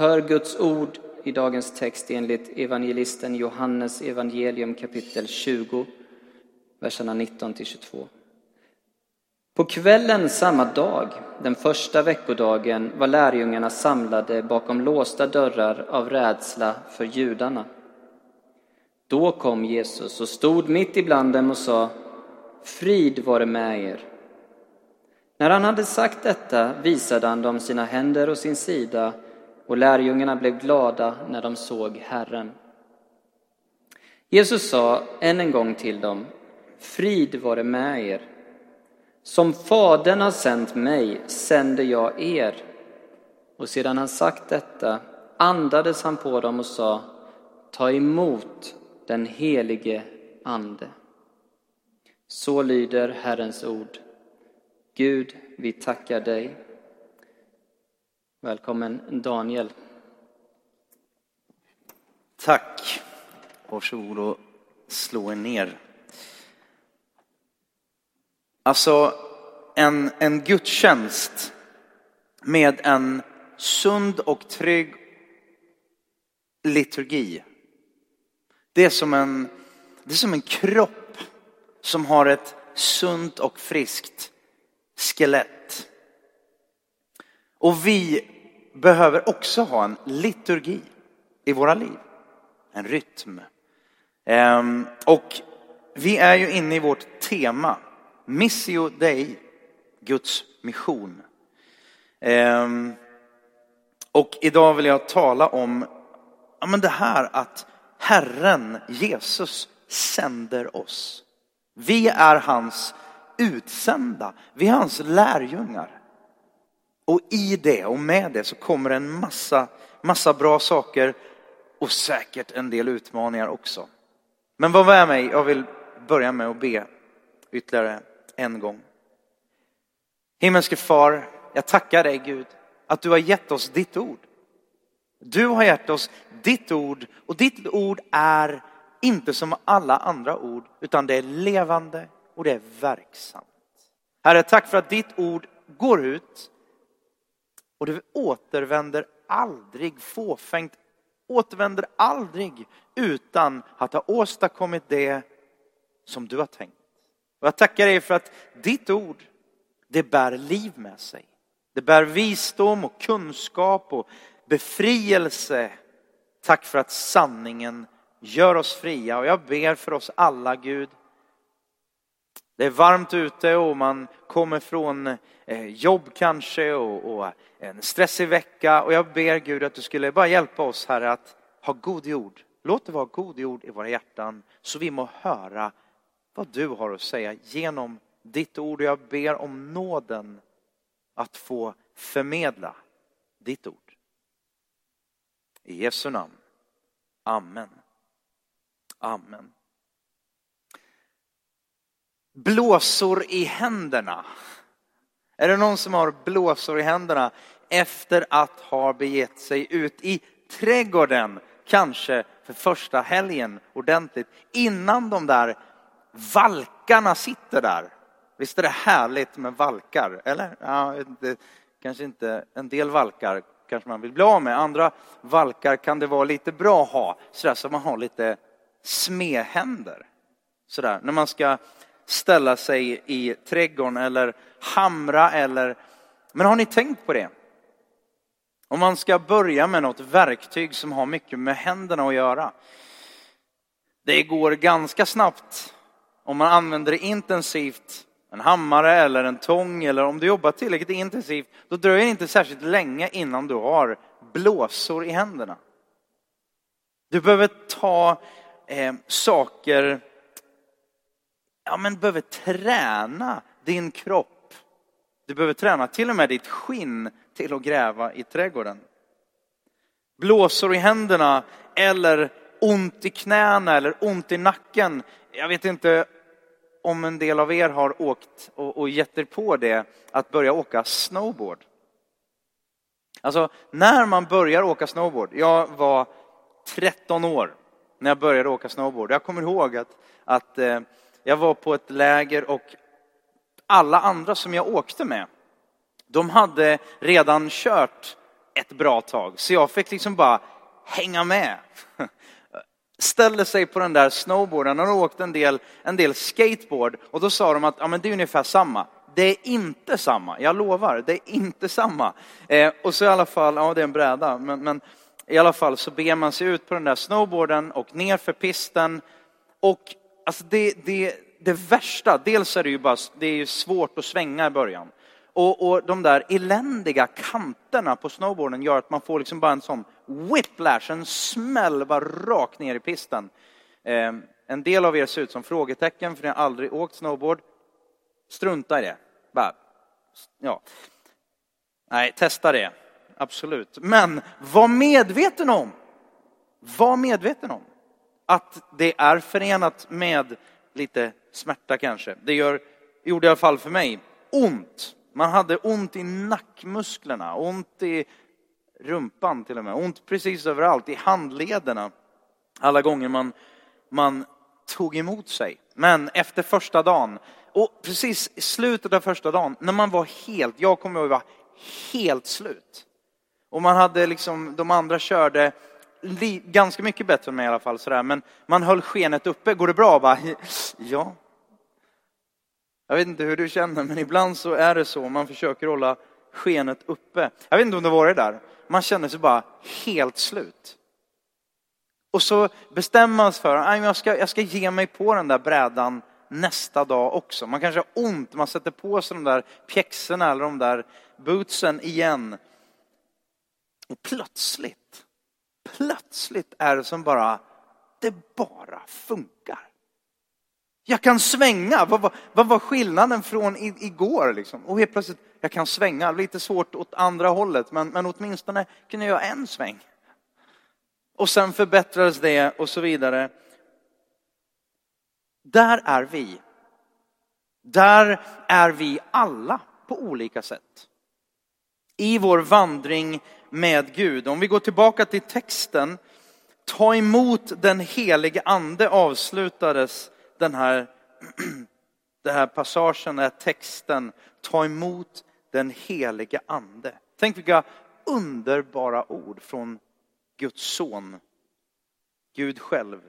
Hör Guds ord i dagens text enligt evangelisten Johannes evangelium kapitel 20, verserna 19 till 22. På kvällen samma dag, den första veckodagen, var lärjungarna samlade bakom låsta dörrar av rädsla för judarna. Då kom Jesus och stod mitt ibland dem och sa Frid vare med er. När han hade sagt detta visade han dem sina händer och sin sida och lärjungarna blev glada när de såg Herren. Jesus sa än en gång till dem Frid vare med er. Som Fadern har sänt mig sänder jag er. Och sedan han sagt detta andades han på dem och sa Ta emot den helige Ande. Så lyder Herrens ord. Gud, vi tackar dig. Välkommen Daniel. Tack. Varsågod och slå er ner. Alltså, en, en gudstjänst med en sund och trygg liturgi. Det är som en, det är som en kropp som har ett sunt och friskt skelett. Och vi behöver också ha en liturgi i våra liv. En rytm. Ehm, och vi är ju inne i vårt tema Missio Dei, Guds mission. Ehm, och idag vill jag tala om ja, men det här att Herren Jesus sänder oss. Vi är hans utsända, vi är hans lärjungar. Och i det och med det så kommer en massa, massa bra saker och säkert en del utmaningar också. Men var med mig, jag vill börja med att be ytterligare en gång. Himmelske far, jag tackar dig Gud att du har gett oss ditt ord. Du har gett oss ditt ord och ditt ord är inte som alla andra ord utan det är levande och det är verksamt. Herre, tack för att ditt ord går ut och du återvänder aldrig fåfängt, återvänder aldrig utan att ha åstadkommit det som du har tänkt. Och jag tackar dig för att ditt ord, det bär liv med sig. Det bär visdom och kunskap och befrielse. Tack för att sanningen gör oss fria. Och jag ber för oss alla, Gud. Det är varmt ute och man kommer från eh, jobb kanske och, och en stressig vecka. Och jag ber Gud att du skulle bara hjälpa oss här att ha god jord. Låt det vara god jord i våra hjärtan så vi må höra vad du har att säga genom ditt ord. Och jag ber om nåden att få förmedla ditt ord. I Jesu namn. Amen. Amen. Blåsor i händerna. Är det någon som har blåsor i händerna efter att ha begett sig ut i trädgården, kanske för första helgen ordentligt, innan de där valkarna sitter där? Visst är det härligt med valkar, eller? Ja, det, kanske inte en del valkar kanske man vill bli av med. Andra valkar kan det vara lite bra att ha, sådär så man har lite smehänder. Sådär, när man ska ställa sig i trädgården eller hamra eller... Men har ni tänkt på det? Om man ska börja med något verktyg som har mycket med händerna att göra. Det går ganska snabbt om man använder det intensivt, en hammare eller en tång eller om du jobbar tillräckligt intensivt, då dröjer det inte särskilt länge innan du har blåsor i händerna. Du behöver ta eh, saker, ja men behöver träna din kropp. Du behöver träna till och med ditt skinn till att gräva i trädgården. Blåsor i händerna eller ont i knäna eller ont i nacken. Jag vet inte om en del av er har åkt och, och gett er på det, att börja åka snowboard. Alltså, när man börjar åka snowboard, jag var 13 år när jag började åka snowboard. Jag kommer ihåg att, att eh, jag var på ett läger och alla andra som jag åkte med, de hade redan kört ett bra tag. Så jag fick liksom bara hänga med. Ställde sig på den där snowboarden och åkte en del, en del skateboard. Och då sa de att ja, men det är ungefär samma. Det är inte samma, jag lovar, det är inte samma. Eh, och så i alla fall, ja det är en bräda, men, men i alla fall så beger man sig ut på den där snowboarden och ner för pisten. Och alltså det, det, det värsta, dels är det ju bara, det är svårt att svänga i början. Och, och de där eländiga kanterna på snowboarden gör att man får liksom bara en sån whiplash, en smäll bara rakt ner i pisten. Eh, en del av er ser ut som frågetecken för ni har aldrig åkt snowboard. Strunta i det. Bara, ja. Nej, testa det. Absolut. Men var medveten om, var medveten om att det är förenat med lite smärta kanske. Det gör, gjorde i alla fall för mig, ont. Man hade ont i nackmusklerna, ont i rumpan till och med, ont precis överallt, i handlederna. Alla gånger man, man tog emot sig. Men efter första dagen, och precis i slutet av första dagen, när man var helt, jag kommer ihåg var helt slut. Och man hade liksom, de andra körde ganska mycket bättre än mig i alla fall sådär, men man höll skenet uppe. Går det bra? Bara, ja. Jag vet inte hur du känner, men ibland så är det så. Man försöker hålla skenet uppe. Jag vet inte om det var det där. Man känner sig bara helt slut. Och så bestämmer man sig för att jag ska, jag ska ge mig på den där brädan nästa dag också. Man kanske har ont, man sätter på sig de där pjäxorna eller de där bootsen igen. Och plötsligt, plötsligt är det som bara, det bara funkar. Jag kan svänga. Vad var, vad var skillnaden från igår? Liksom? Och helt plötsligt, jag kan svänga. Lite svårt åt andra hållet, men, men åtminstone kunde jag göra en sväng. Och sen förbättrades det och så vidare. Där är vi. Där är vi alla på olika sätt. I vår vandring med Gud. Om vi går tillbaka till texten. Ta emot den helige ande avslutades den här, den här passagen, den här texten. Ta emot den helige ande. Tänk vilka underbara ord från Guds son. Gud själv.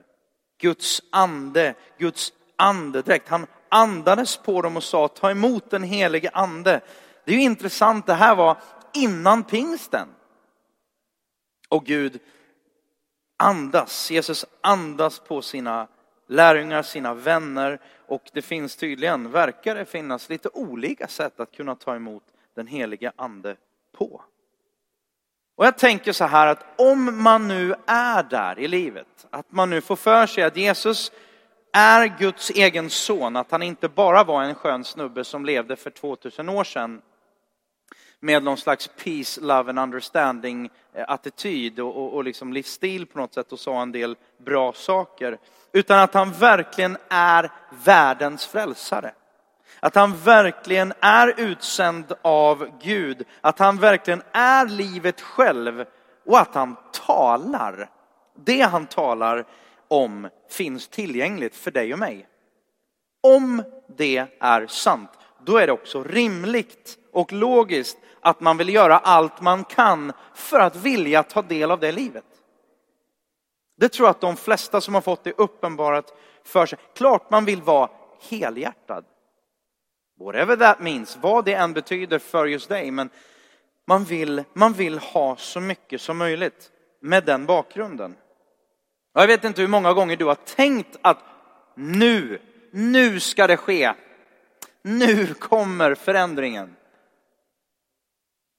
Guds ande, Guds andedräkt. Han andades på dem och sa ta emot den helige ande. Det är ju intressant, det här var innan pingsten. Och Gud andas, Jesus andas på sina lärjungar, sina vänner och det finns tydligen, verkar det finnas lite olika sätt att kunna ta emot den heliga ande på. Och jag tänker så här att om man nu är där i livet, att man nu får för sig att Jesus är Guds egen son, att han inte bara var en skön snubbe som levde för 2000 år sedan med någon slags peace, love and understanding eh, attityd och, och, och liksom livsstil på något sätt och sa en del bra saker. Utan att han verkligen är världens frälsare. Att han verkligen är utsänd av Gud. Att han verkligen är livet själv och att han talar. Det han talar om finns tillgängligt för dig och mig. Om det är sant, då är det också rimligt och logiskt att man vill göra allt man kan för att vilja ta del av det livet. Det tror jag att de flesta som har fått det uppenbarat för sig. Klart man vill vara helhjärtad. Whatever that means, vad det än betyder för just dig. Men man vill, man vill ha så mycket som möjligt med den bakgrunden. Jag vet inte hur många gånger du har tänkt att nu, nu ska det ske. Nu kommer förändringen.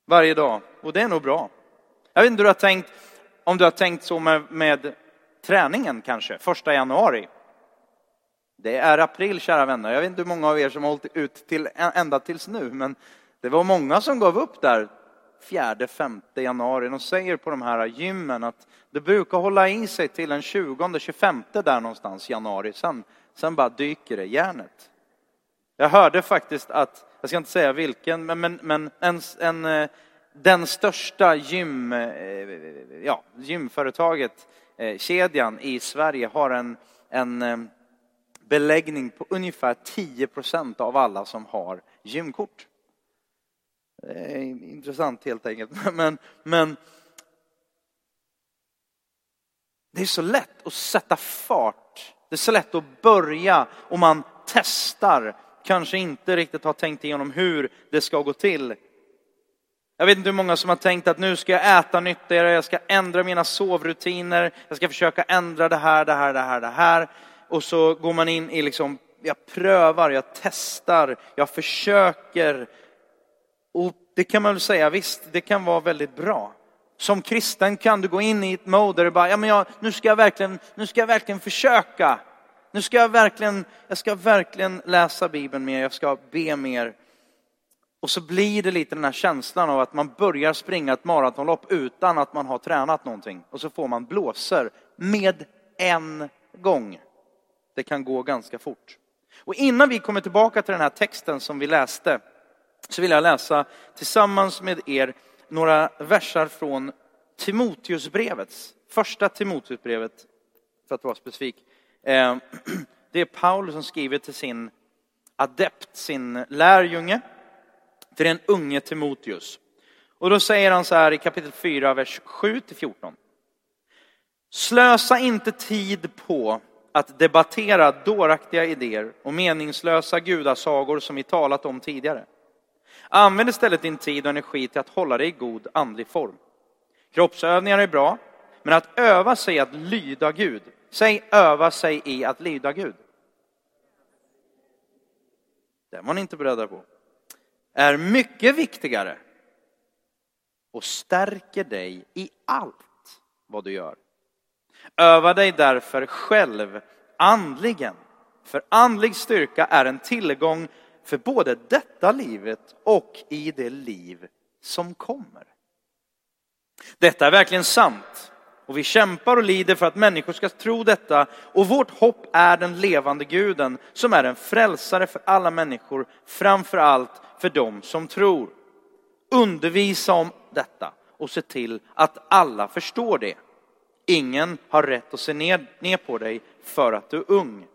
Varje dag. Och det är nog bra. Jag vet inte du har tänkt, om du har tänkt så med, med träningen kanske, första januari. Det är april kära vänner. Jag vet inte hur många av er som har hållit ut till, ända tills nu, men det var många som gav upp där fjärde, femte januari. De säger på de här gymmen att det brukar hålla i sig till den 20, 25 där någonstans januari. Sen, sen bara dyker det, järnet. Jag hörde faktiskt att, jag ska inte säga vilken, men, men, men en, en, eh, den största gym, eh, ja, gymföretaget, eh, kedjan i Sverige har en, en beläggning på ungefär 10 procent av alla som har gymkort. Det är intressant helt enkelt. Men, men det är så lätt att sätta fart. Det är så lätt att börja och man testar. Kanske inte riktigt har tänkt igenom hur det ska gå till. Jag vet inte hur många som har tänkt att nu ska jag äta nyttigare, jag ska ändra mina sovrutiner, jag ska försöka ändra det här, det här, det här, det här. Och så går man in i liksom, jag prövar, jag testar, jag försöker. Och det kan man väl säga, visst, det kan vara väldigt bra. Som kristen kan du gå in i ett mode där du bara, ja men jag, nu ska jag verkligen, nu ska jag verkligen försöka. Nu ska jag verkligen, jag ska verkligen läsa Bibeln mer, jag ska be mer. Och så blir det lite den här känslan av att man börjar springa ett maratonlopp utan att man har tränat någonting. Och så får man blåser med en gång. Det kan gå ganska fort. Och innan vi kommer tillbaka till den här texten som vi läste så vill jag läsa tillsammans med er några versar från Timoteusbrevets, första Timoteusbrevet, för att vara specifik. Eh, det är Paulus som skriver till sin adept, sin lärjunge, till den unge Timoteus. Och då säger han så här i kapitel 4, vers 7 till 14. Slösa inte tid på att debattera dåraktiga idéer och meningslösa gudasagor som vi talat om tidigare. Använd istället din tid och energi till att hålla dig i god andlig form. Kroppsövningar är bra, men att öva sig att lyda Gud. Säg öva sig i att lyda Gud. Det var ni inte beredda på. Är mycket viktigare och stärker dig i allt vad du gör. Öva dig därför själv andligen. För andlig styrka är en tillgång för både detta livet och i det liv som kommer. Detta är verkligen sant. Och vi kämpar och lider för att människor ska tro detta. Och vårt hopp är den levande guden som är en frälsare för alla människor, framför allt för dem som tror. Undervisa om detta och se till att alla förstår det. Ingen har rätt att se ner, ner på dig för att du är ung.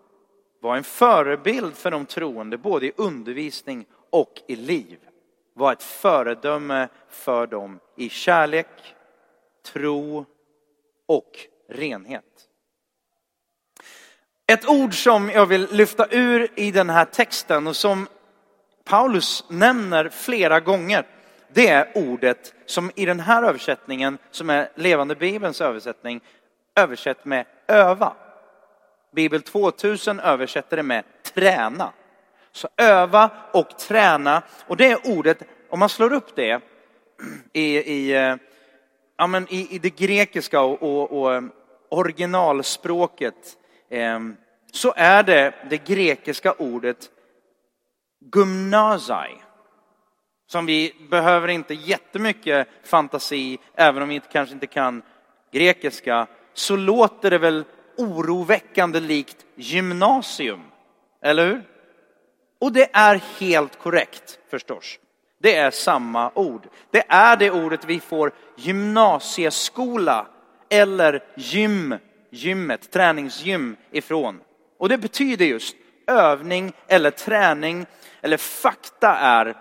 Var en förebild för de troende både i undervisning och i liv. Var ett föredöme för dem i kärlek, tro och renhet. Ett ord som jag vill lyfta ur i den här texten och som Paulus nämner flera gånger, det är ordet som i den här översättningen, som är Levande Bibelns översättning, översätt med öva. Bibel 2000 översätter det med träna. Så öva och träna. Och det är ordet, om man slår upp det i, i, eh, ja, men i, i det grekiska och, och, och eh, originalspråket eh, så är det det grekiska ordet gymnasai. Som vi behöver inte jättemycket fantasi, även om vi kanske inte kan grekiska, så låter det väl oroväckande likt gymnasium. Eller hur? Och det är helt korrekt förstås. Det är samma ord. Det är det ordet vi får gymnasieskola eller gym, gymmet, träningsgym ifrån. Och det betyder just övning eller träning eller fakta är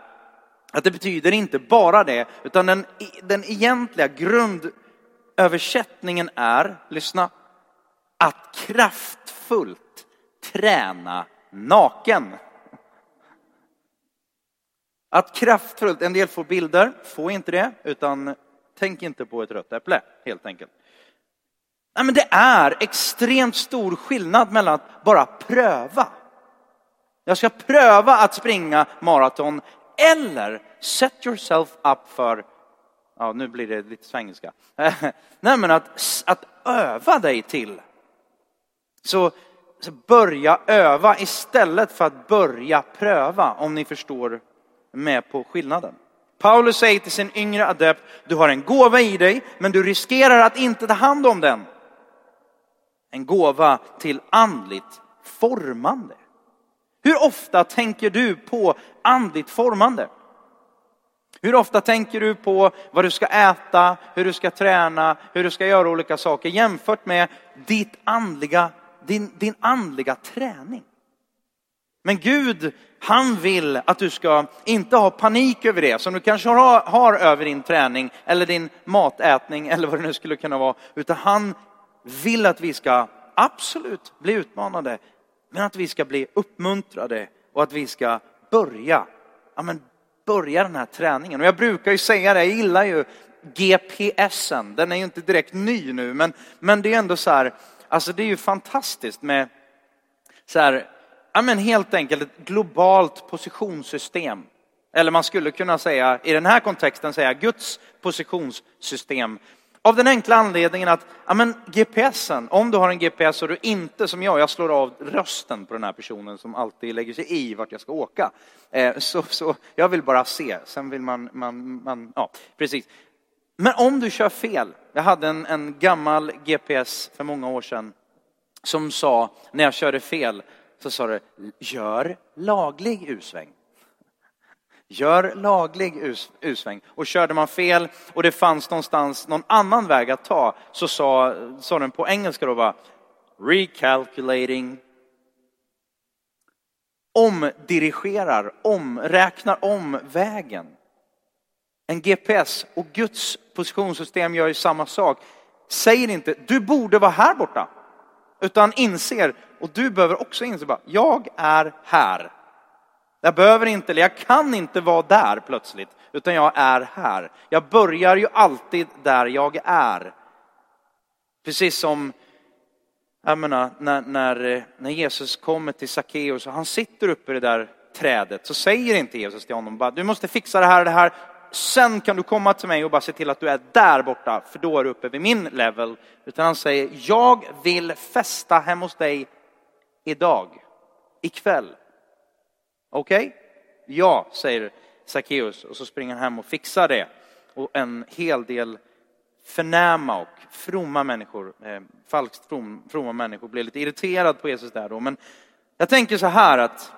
att det betyder inte bara det, utan den, den egentliga grundöversättningen är, lyssna, att kraftfullt träna naken. Att kraftfullt, en del får bilder, få inte det, utan tänk inte på ett rött äpple helt enkelt. Nej, men det är extremt stor skillnad mellan att bara pröva. Jag ska pröva att springa maraton eller set yourself up för, ja nu blir det lite svengelska. Nej men att, att öva dig till så, så börja öva istället för att börja pröva, om ni förstår med på skillnaden. Paulus säger till sin yngre adept, du har en gåva i dig, men du riskerar att inte ta hand om den. En gåva till andligt formande. Hur ofta tänker du på andligt formande? Hur ofta tänker du på vad du ska äta, hur du ska träna, hur du ska göra olika saker jämfört med ditt andliga din, din andliga träning. Men Gud, han vill att du ska inte ha panik över det som du kanske har, har över din träning eller din matätning eller vad det nu skulle kunna vara. Utan han vill att vi ska absolut bli utmanade, men att vi ska bli uppmuntrade och att vi ska börja, ja men börja den här träningen. Och jag brukar ju säga det, jag gillar ju GPSen, den är ju inte direkt ny nu, men, men det är ändå så här, alltså det är ju fantastiskt med så här, ja men helt enkelt ett globalt positionssystem. Eller man skulle kunna säga, i den här kontexten säga Guds positionssystem. Av den enkla anledningen att ja, men GPSen, om du har en GPS och du inte som jag, jag slår av rösten på den här personen som alltid lägger sig i vart jag ska åka. Eh, så, så jag vill bara se, sen vill man, man, man ja precis. Men om du kör fel, jag hade en, en gammal GPS för många år sedan som sa, när jag körde fel, så sa det, gör laglig U-sväng. Gör laglig U-sväng. Och körde man fel och det fanns någonstans någon annan väg att ta så sa, sa den på engelska då bara recalculating. Omdirigerar, omräknar om vägen. En GPS och Guds positionssystem gör ju samma sak. Säger inte, du borde vara här borta. Utan inser, och du behöver också inse bara, jag är här. Jag behöver inte, eller jag kan inte vara där plötsligt, utan jag är här. Jag börjar ju alltid där jag är. Precis som, jag menar, när, när, när Jesus kommer till Sackeus och han sitter uppe i det där trädet så säger inte Jesus till honom bara, du måste fixa det här och det här, sen kan du komma till mig och bara se till att du är där borta, för då är du uppe vid min level. Utan han säger, jag vill festa hemma hos dig idag, ikväll. Okej? Okay? Ja, säger Sackeus och så springer han hem och fixar det. Och en hel del förnäma och fromma människor, eh, falskt from, fromma människor blir lite irriterad på Jesus där då. Men jag tänker så här att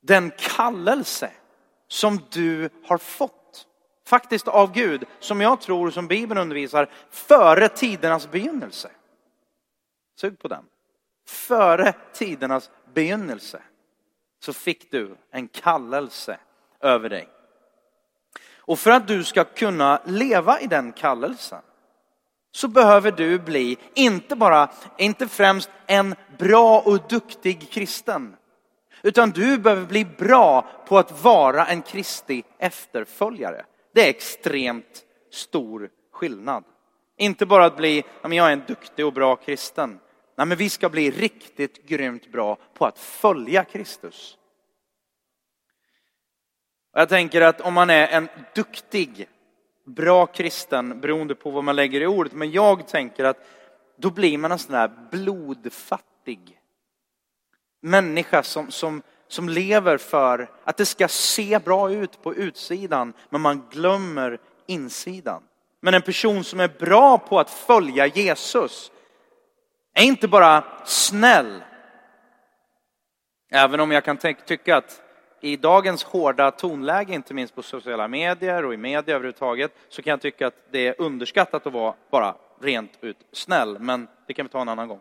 den kallelse som du har fått, faktiskt av Gud, som jag tror, som Bibeln undervisar, före tidernas begynnelse. Sug på den. Före tidernas begynnelse så fick du en kallelse över dig. Och för att du ska kunna leva i den kallelsen så behöver du bli, inte bara, inte främst en bra och duktig kristen, utan du behöver bli bra på att vara en Kristi efterföljare. Det är extremt stor skillnad. Inte bara att bli, jag är en duktig och bra kristen. Nej, men vi ska bli riktigt grymt bra på att följa Kristus. Jag tänker att om man är en duktig, bra kristen, beroende på vad man lägger i ordet, men jag tänker att då blir man en sån där blodfattig människa som, som, som lever för att det ska se bra ut på utsidan, men man glömmer insidan. Men en person som är bra på att följa Jesus är inte bara snäll. Även om jag kan tycka att i dagens hårda tonläge, inte minst på sociala medier och i media överhuvudtaget, så kan jag tycka att det är underskattat att vara bara rent ut snäll. Men det kan vi ta en annan gång.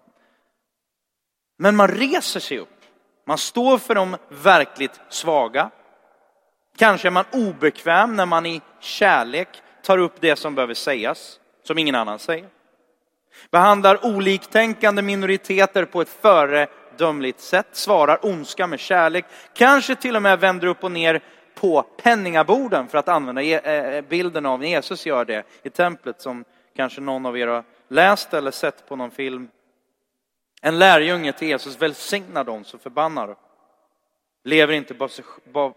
Men man reser sig upp. Man står för de verkligt svaga. Kanske är man obekväm när man i kärlek tar upp det som behöver sägas, som ingen annan säger. Behandlar oliktänkande minoriteter på ett föredömligt sätt, svarar ondska med kärlek, kanske till och med vänder upp och ner på penningaborden för att använda e- eh, eh, bilden av när Jesus gör det i templet som kanske någon av er har läst eller sett på någon film en lärjunge till Jesus välsignar dem som förbannar. Lever inte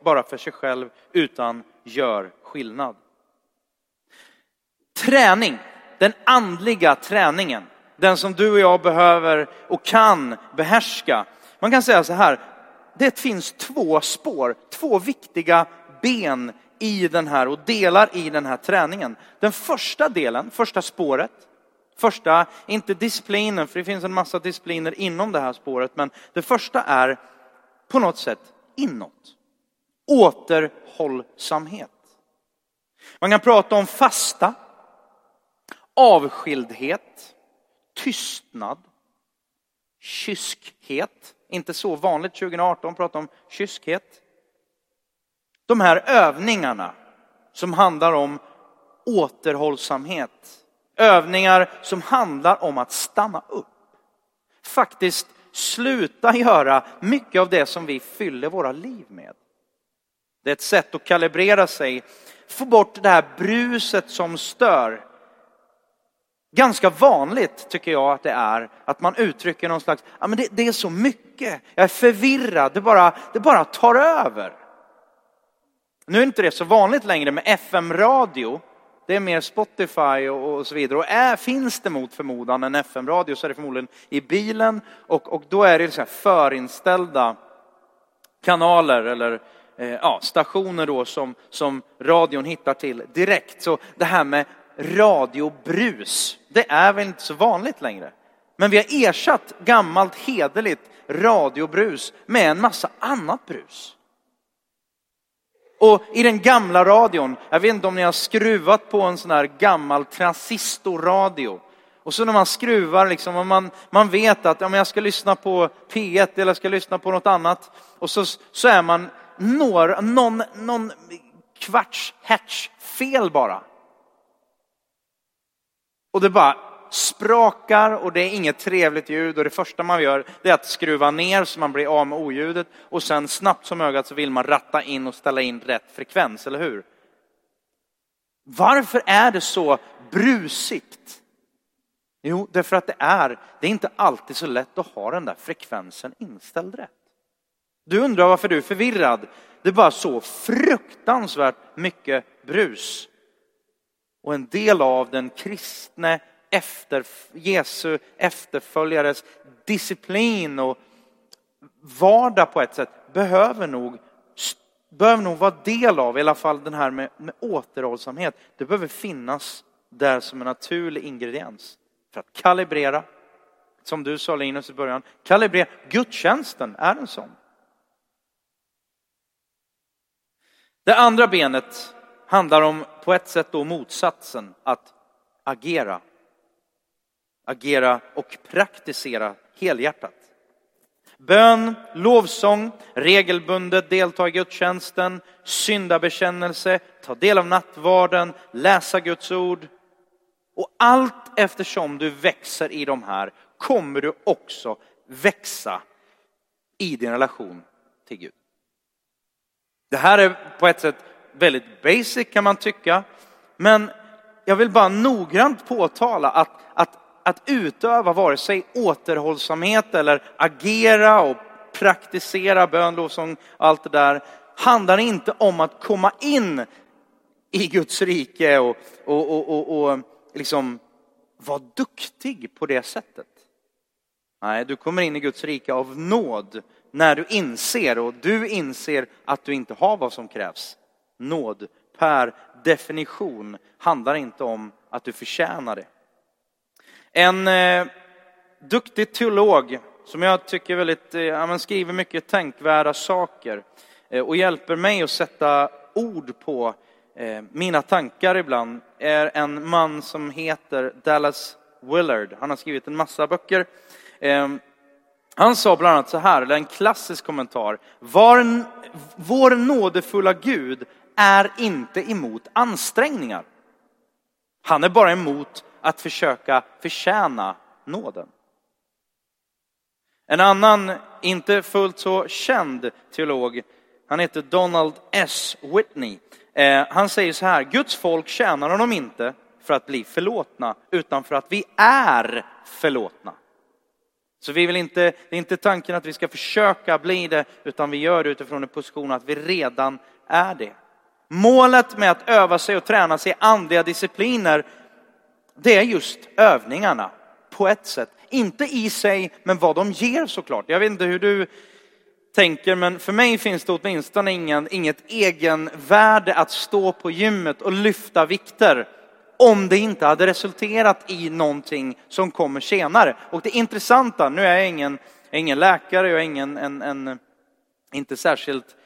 bara för sig själv utan gör skillnad. Träning, den andliga träningen, den som du och jag behöver och kan behärska. Man kan säga så här, det finns två spår, två viktiga ben i den här och delar i den här träningen. Den första delen, första spåret, Första, inte disciplinen, för det finns en massa discipliner inom det här spåret, men det första är på något sätt inåt. Återhållsamhet. Man kan prata om fasta, avskildhet, tystnad, kyskhet Inte så vanligt 2018 prata om kyskhet. De här övningarna som handlar om återhållsamhet. Övningar som handlar om att stanna upp. Faktiskt sluta göra mycket av det som vi fyller våra liv med. Det är ett sätt att kalibrera sig, få bort det här bruset som stör. Ganska vanligt tycker jag att det är att man uttrycker någon slags, ja men det, det är så mycket, jag är förvirrad, det bara, det bara tar över. Nu är inte det så vanligt längre med FM-radio. Det är mer Spotify och, och så vidare. Och är, finns det mot förmodan en FM-radio så är det förmodligen i bilen och, och då är det så förinställda kanaler eller eh, ja, stationer då som, som radion hittar till direkt. Så det här med radiobrus, det är väl inte så vanligt längre. Men vi har ersatt gammalt hederligt radiobrus med en massa annat brus. Och i den gamla radion, jag vet inte om ni har skruvat på en sån här gammal transistorradio. Och så när man skruvar, liksom, och man, man vet att ja, jag ska lyssna på P1 eller jag ska lyssna på något annat. Och så, så är man några, någon, någon kvarts hertz fel bara. Och det bara sprakar och det är inget trevligt ljud och det första man gör det är att skruva ner så man blir av med oljudet och sen snabbt som ögat så vill man ratta in och ställa in rätt frekvens, eller hur? Varför är det så brusigt? Jo, därför att det är, det är inte alltid så lätt att ha den där frekvensen inställd rätt. Du undrar varför du är förvirrad. Det är bara så fruktansvärt mycket brus. Och en del av den kristne efter, Jesu efterföljares disciplin och vardag på ett sätt behöver nog, behöver nog vara del av, i alla fall den här med, med återhållsamhet. Det behöver finnas där som en naturlig ingrediens för att kalibrera, som du sa Linus i början, kalibrera. Gudstjänsten är en sån. Det andra benet handlar om på ett sätt då motsatsen, att agera agera och praktisera helhjärtat. Bön, lovsång, regelbundet delta i gudstjänsten, syndabekännelse, ta del av nattvarden, läsa Guds ord. Och allt eftersom du växer i de här kommer du också växa i din relation till Gud. Det här är på ett sätt väldigt basic kan man tycka, men jag vill bara noggrant påtala att, att att utöva vare sig återhållsamhet eller agera och praktisera bön, lovsång, allt det där, handlar inte om att komma in i Guds rike och, och, och, och, och liksom vara duktig på det sättet. Nej, du kommer in i Guds rike av nåd när du inser och du inser att du inte har vad som krävs. Nåd per definition handlar inte om att du förtjänar det. En eh, duktig teolog som jag tycker väldigt, eh, skriver mycket tänkvärda saker eh, och hjälper mig att sätta ord på eh, mina tankar ibland är en man som heter Dallas Willard. Han har skrivit en massa böcker. Eh, han sa bland annat så här, eller en klassisk kommentar. Var, vår nådefulla Gud är inte emot ansträngningar. Han är bara emot att försöka förtjäna nåden. En annan, inte fullt så känd teolog, han heter Donald S. Whitney. Eh, han säger så här, Guds folk tjänar honom inte för att bli förlåtna, utan för att vi är förlåtna. Så vi vill inte, det är inte tanken att vi ska försöka bli det, utan vi gör det utifrån en position att vi redan är det. Målet med att öva sig och träna sig i andliga discipliner det är just övningarna på ett sätt. Inte i sig, men vad de ger såklart. Jag vet inte hur du tänker, men för mig finns det åtminstone ingen, inget egenvärde att stå på gymmet och lyfta vikter om det inte hade resulterat i någonting som kommer senare. Och det intressanta, nu är jag ingen, ingen läkare, jag är ingen, en, en, inte särskilt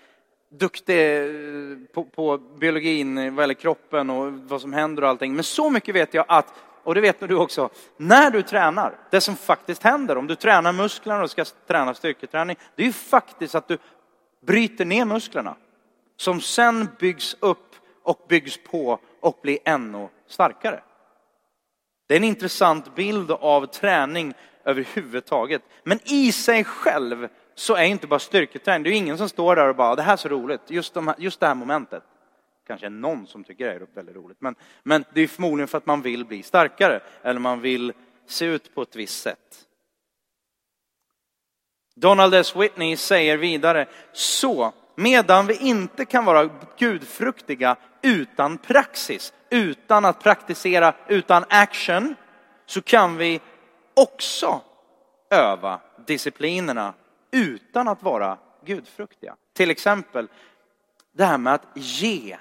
duktig eh, på, på biologin vad gäller kroppen och vad som händer och allting. Men så mycket vet jag att och det vet nog du också, när du tränar, det som faktiskt händer, om du tränar musklerna och ska träna styrketräning, det är ju faktiskt att du bryter ner musklerna. Som sen byggs upp och byggs på och blir ännu starkare. Det är en intressant bild av träning överhuvudtaget. Men i sig själv så är inte bara styrketräning, det är ingen som står där och bara, det här är så roligt, just, de, just det här momentet. Kanske någon som tycker det är väldigt roligt, men, men det är förmodligen för att man vill bli starkare eller man vill se ut på ett visst sätt. Donald S. Whitney säger vidare, så medan vi inte kan vara gudfruktiga utan praxis, utan att praktisera, utan action, så kan vi också öva disciplinerna utan att vara gudfruktiga. Till exempel det här med att ge,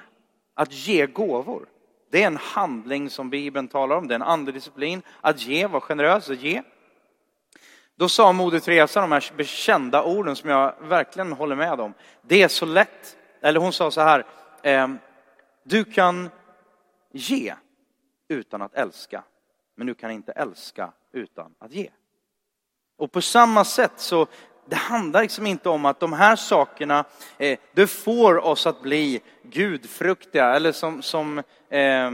att ge gåvor. Det är en handling som Bibeln talar om, det är en andlig disciplin. Att ge, vara generös, och ge. Då sa Moder Teresa de här bekända orden som jag verkligen håller med om. Det är så lätt, eller hon sa så här, ehm, du kan ge utan att älska, men du kan inte älska utan att ge. Och på samma sätt så det handlar liksom inte om att de här sakerna, eh, det får oss att bli gudfruktiga eller som, som eh,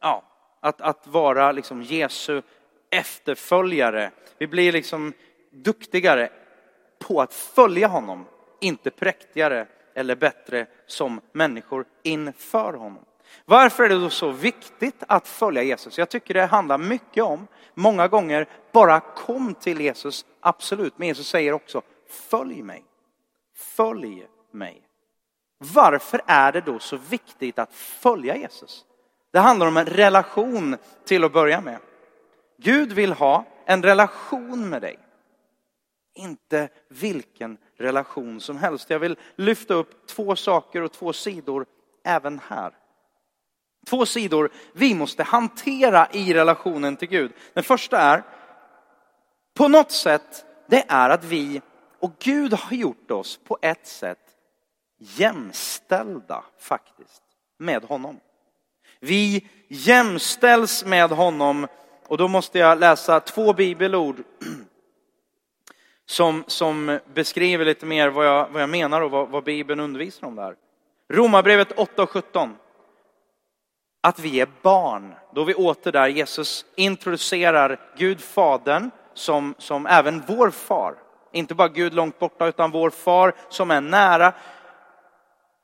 ja, att, att vara liksom Jesu efterföljare. Vi blir liksom duktigare på att följa honom, inte präktigare eller bättre som människor inför honom. Varför är det då så viktigt att följa Jesus? Jag tycker det handlar mycket om, många gånger, bara kom till Jesus, absolut. Men Jesus säger också, följ mig. Följ mig. Varför är det då så viktigt att följa Jesus? Det handlar om en relation till att börja med. Gud vill ha en relation med dig. Inte vilken relation som helst. Jag vill lyfta upp två saker och två sidor även här. Två sidor vi måste hantera i relationen till Gud. Den första är, på något sätt, det är att vi och Gud har gjort oss på ett sätt jämställda faktiskt med honom. Vi jämställs med honom och då måste jag läsa två bibelord som, som beskriver lite mer vad jag, vad jag menar och vad, vad Bibeln undervisar om där. Romarbrevet 8 och 17 att vi är barn. Då är vi åter där Jesus introducerar Gud Fadern som, som även vår far. Inte bara Gud långt borta utan vår far som är nära.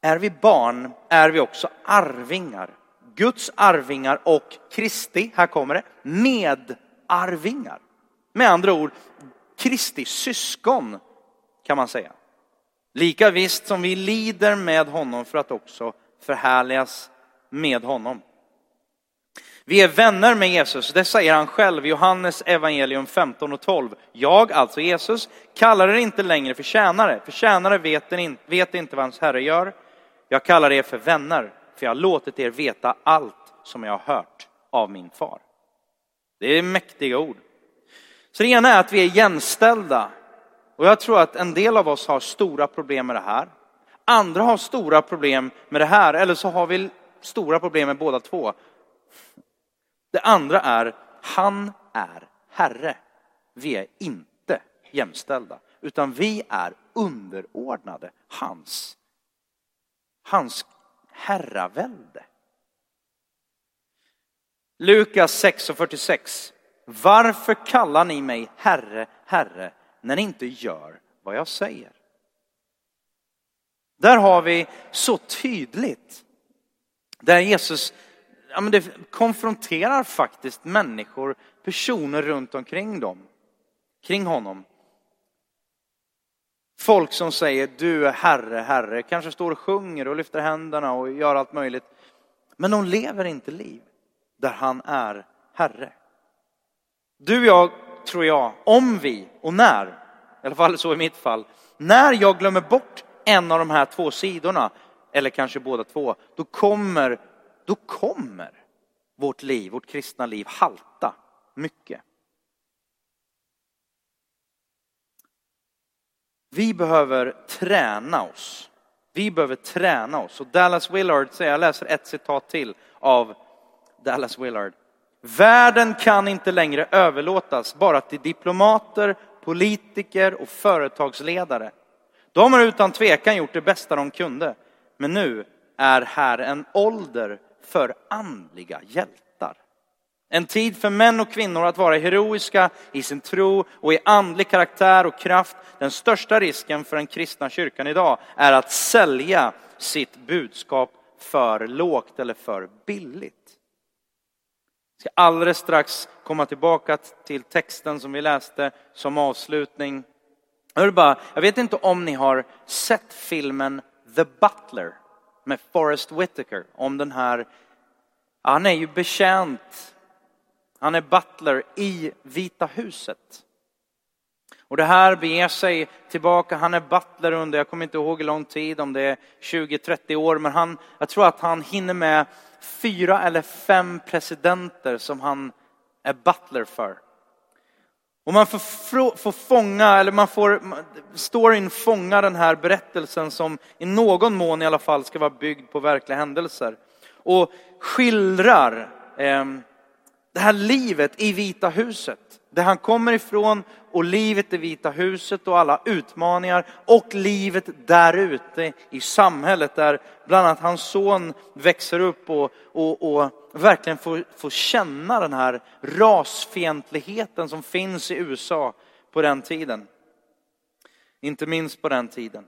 Är vi barn är vi också arvingar. Guds arvingar och Kristi, här kommer det, medarvingar. Med andra ord, Kristi syskon kan man säga. Lika visst som vi lider med honom för att också förhärligas med honom. Vi är vänner med Jesus, det säger han själv i Johannes evangelium 15 och 12. Jag, alltså Jesus, kallar er inte längre för tjänare, för tjänare vet, in, vet inte vad hans herre gör. Jag kallar er för vänner, för jag har låtit er veta allt som jag har hört av min far. Det är mäktiga ord. Så det ena är att vi är jämställda. Och jag tror att en del av oss har stora problem med det här. Andra har stora problem med det här, eller så har vi stora problem med båda två. Det andra är, han är Herre. Vi är inte jämställda, utan vi är underordnade hans, hans herravälde. Lukas 6.46 Varför kallar ni mig Herre, Herre, när ni inte gör vad jag säger? Där har vi så tydligt där Jesus ja, men det konfronterar faktiskt människor, personer runt omkring dem, kring honom. Folk som säger du är Herre, Herre, kanske står och sjunger och lyfter händerna och gör allt möjligt. Men de lever inte liv där han är Herre. Du och jag, tror jag, om vi och när, i alla fall så i mitt fall, när jag glömmer bort en av de här två sidorna, eller kanske båda två, då kommer då kommer vårt liv, vårt kristna liv halta mycket. Vi behöver träna oss. Vi behöver träna oss. Och Dallas Willard säger, jag läser ett citat till av Dallas Willard. Världen kan inte längre överlåtas bara till diplomater, politiker och företagsledare. De har utan tvekan gjort det bästa de kunde. Men nu är här en ålder för andliga hjältar. En tid för män och kvinnor att vara heroiska i sin tro och i andlig karaktär och kraft. Den största risken för den kristna kyrkan idag är att sälja sitt budskap för lågt eller för billigt. Jag ska alldeles strax komma tillbaka till texten som vi läste som avslutning. Jag, bara, jag vet inte om ni har sett filmen The Butler med Forrest Whitaker om den här, han är ju bekänt, han är butler i Vita huset. Och det här beger sig tillbaka, han är butler under, jag kommer inte ihåg hur lång tid, om det är 20-30 år, men han, jag tror att han hinner med fyra eller fem presidenter som han är butler för. Och man får, får fånga, eller man får, storyn fånga den här berättelsen som i någon mån i alla fall ska vara byggd på verkliga händelser. Och skildrar eh, det här livet i Vita huset. Där han kommer ifrån och livet i Vita huset och alla utmaningar och livet där ute i samhället där bland annat hans son växer upp och, och, och verkligen får, får känna den här rasfientligheten som finns i USA på den tiden. Inte minst på den tiden.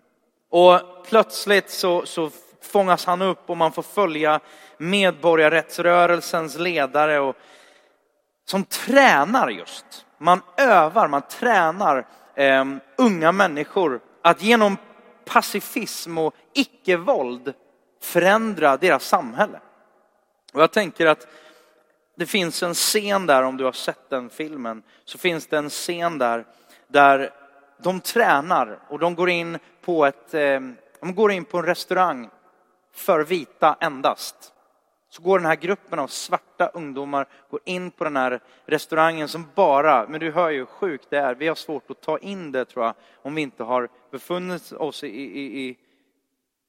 Och plötsligt så, så fångas han upp och man får följa medborgarrättsrörelsens ledare och, som tränar just. Man övar, man tränar eh, unga människor att genom pacifism och icke-våld förändra deras samhälle. Och jag tänker att det finns en scen där, om du har sett den filmen, så finns det en scen där, där de tränar och de går in på ett, ehm, de går in på en restaurang för vita endast. Så går den här gruppen av svarta ungdomar går in på den här restaurangen som bara, men du hör ju hur sjukt det är, vi har svårt att ta in det tror jag, om vi inte har befunnit oss i, i, i,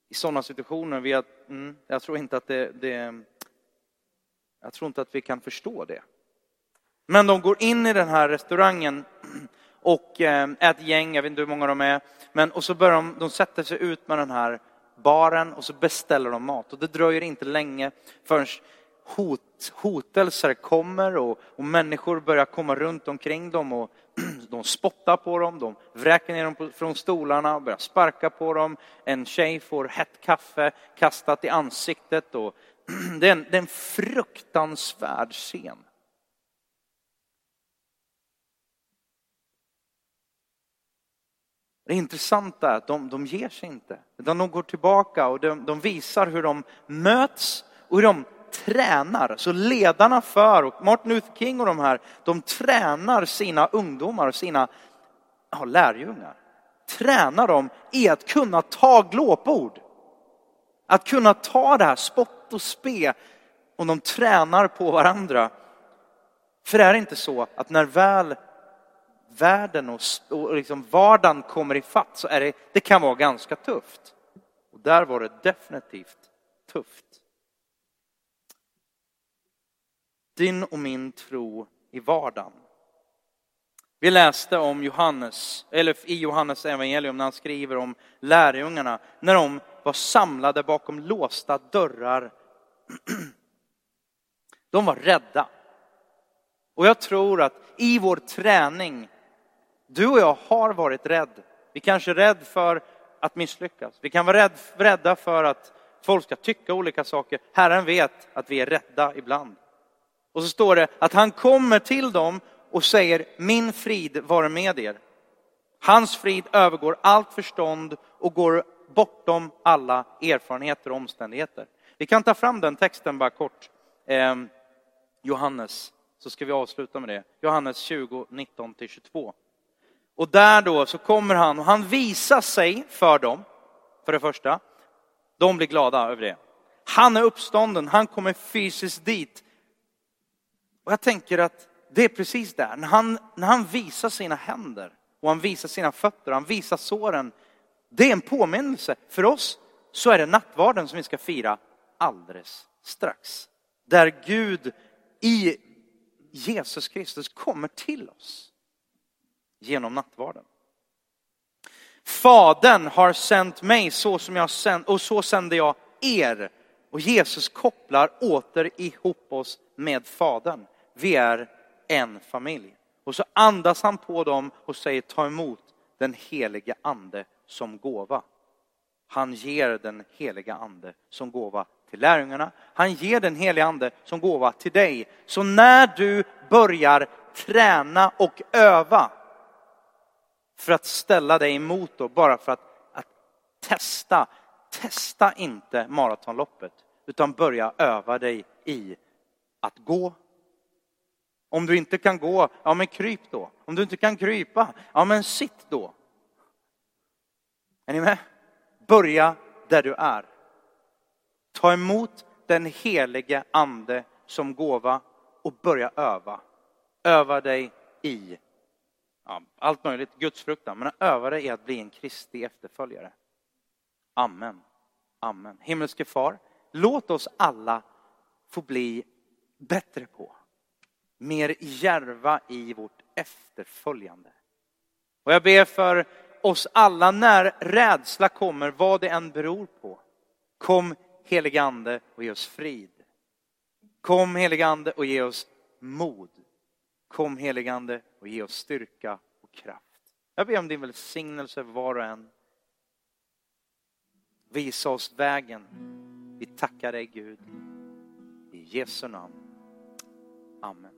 i sådana situationer. Vi har, mm, jag tror inte att det, det, jag tror inte att vi kan förstå det. Men de går in i den här restaurangen och eh, är ett gäng, jag vet inte hur många de är, men och så börjar de, de sätter sig ut med den här baren och så beställer de mat. Och det dröjer inte länge förrän hot, hotelser kommer och, och människor börjar komma runt omkring dem och de spottar på dem, de vräker ner dem på, från stolarna och börjar sparka på dem. En tjej får hett kaffe kastat i ansiktet och det är en, det är en fruktansvärd scen. Det intressanta är att de, de ger sig inte, utan de går tillbaka och de, de visar hur de möts och hur de tränar. Så ledarna för, och Martin Luther King och de här, de tränar sina ungdomar, sina ja, lärjungar. Tränar dem i att kunna ta glåpord. Att kunna ta det här spott och spe och de tränar på varandra. För det är inte så att när väl världen och, och liksom vardagen kommer i fatt så är det, det kan vara ganska tufft. Och där var det definitivt tufft. Din och min tro i vardagen. Vi läste om Johannes, eller i Johannes evangelium när han skriver om lärjungarna, när de var samlade bakom låsta dörrar. De var rädda. Och jag tror att i vår träning du och jag har varit rädd. Vi kanske är rädd för att misslyckas. Vi kan vara rädd, rädda för att folk ska tycka olika saker. Herren vet att vi är rädda ibland. Och så står det att han kommer till dem och säger min frid vare med er. Hans frid övergår allt förstånd och går bortom alla erfarenheter och omständigheter. Vi kan ta fram den texten bara kort. Eh, Johannes, så ska vi avsluta med det. Johannes 20, 19-22. Och där då så kommer han och han visar sig för dem, för det första. De blir glada över det. Han är uppstånden, han kommer fysiskt dit. Och jag tänker att det är precis där, när han, när han visar sina händer och han visar sina fötter, han visar såren. Det är en påminnelse. För oss så är det nattvarden som vi ska fira alldeles strax. Där Gud i Jesus Kristus kommer till oss genom nattvarden. Fadern har sänt mig så som jag sänd, och så sände jag er. Och Jesus kopplar åter ihop oss med Fadern. Vi är en familj. Och så andas han på dem och säger ta emot den helige ande som gåva. Han ger den heliga ande som gåva till lärjungarna. Han ger den heliga ande som gåva till dig. Så när du börjar träna och öva för att ställa dig emot då, bara för att, att testa. Testa inte maratonloppet, utan börja öva dig i att gå. Om du inte kan gå, ja men kryp då. Om du inte kan krypa, ja men sitt då. Är ni med? Börja där du är. Ta emot den helige ande som gåva och börja öva. Öva dig i ja, allt möjligt, gudsfruktan, men öva dig i att bli en Kristi efterföljare. Amen. Amen. Himmelske far, låt oss alla få bli bättre på, mer järva i vårt efterföljande. Och jag ber för oss alla när rädsla kommer, vad det än beror på. Kom helige Ande och ge oss frid. Kom helige Ande och ge oss mod. Kom heligande och ge oss styrka och kraft. Jag ber om din välsignelse var och en. Visa oss vägen. Vi tackar dig Gud. I Jesu namn. Amen.